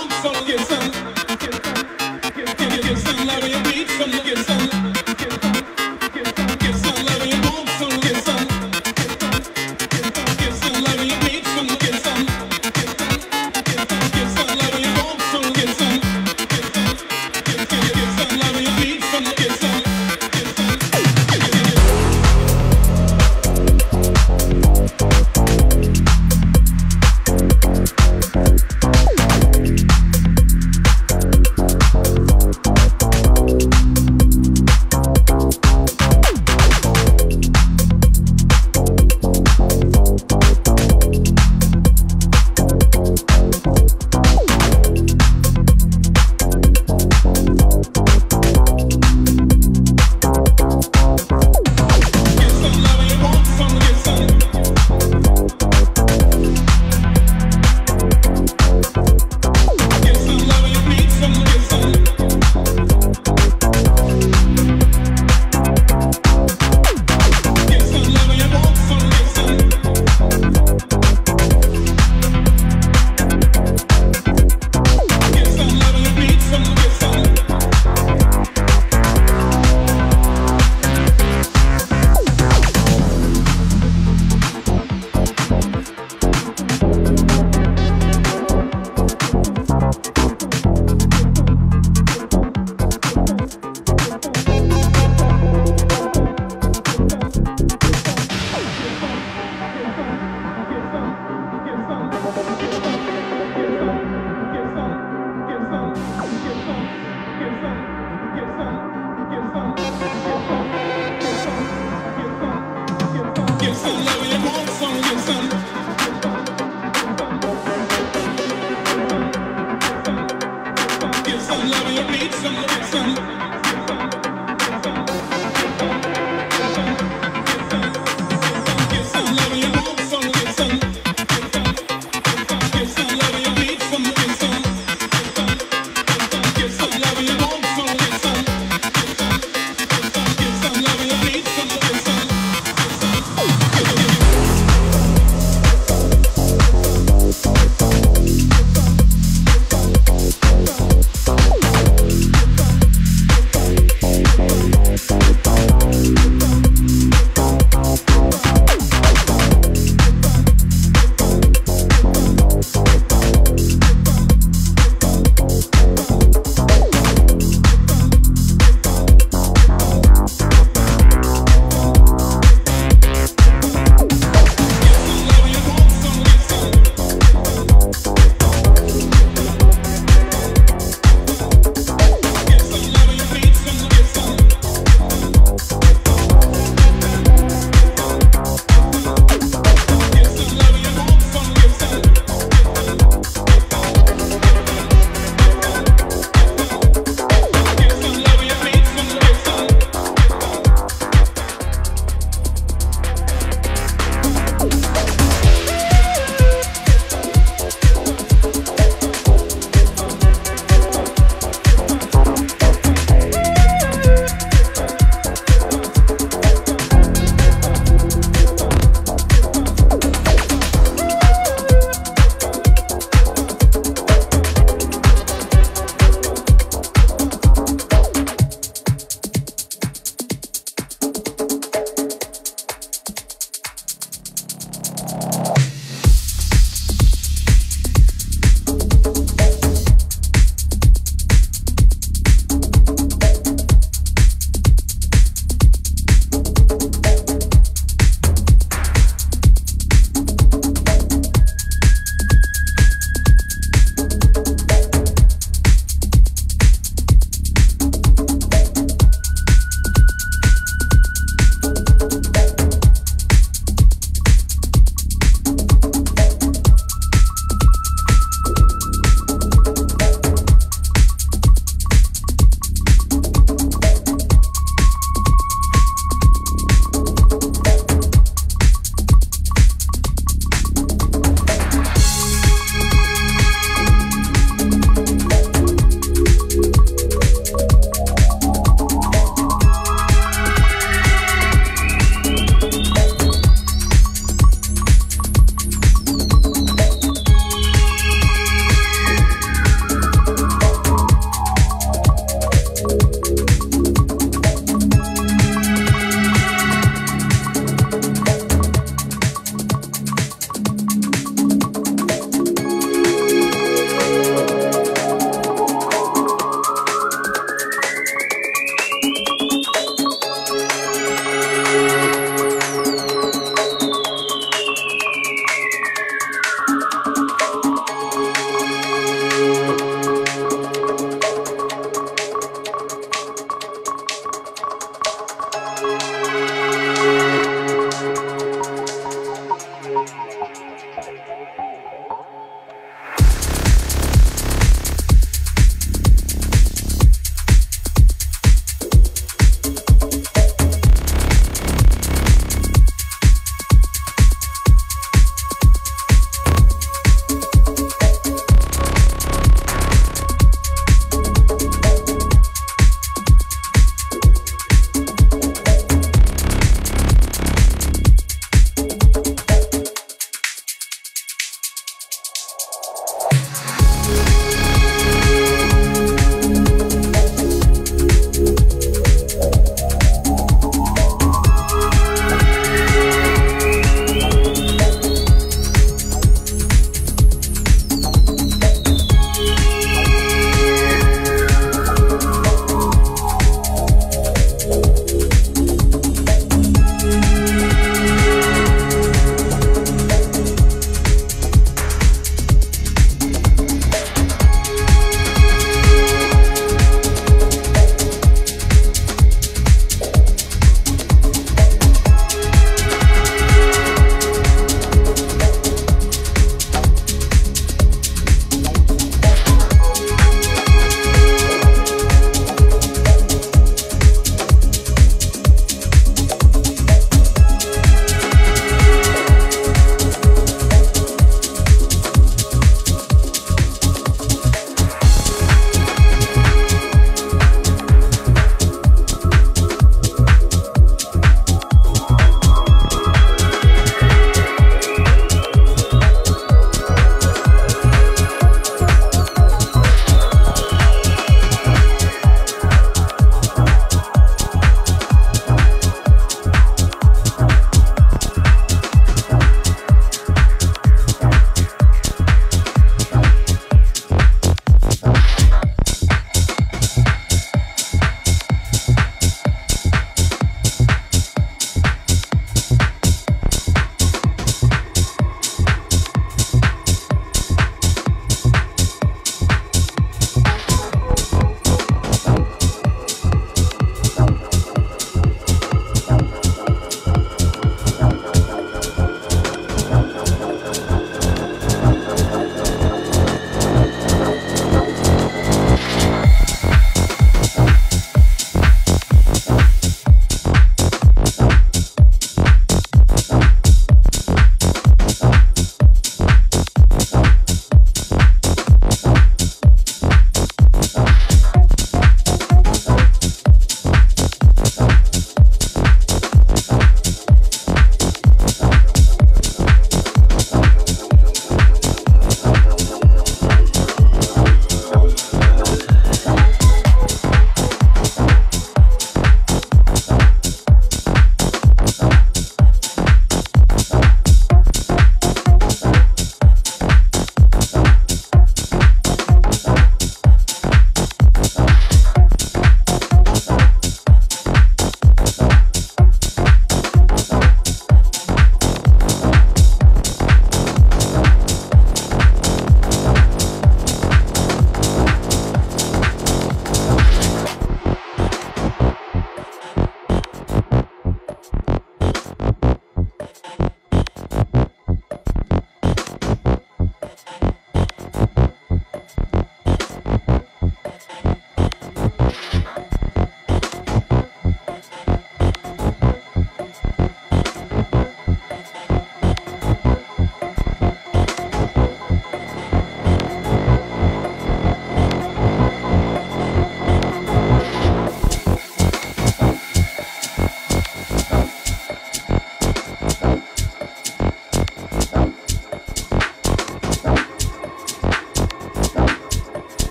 I'm gonna get some.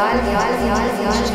ja, ja, ja, ja.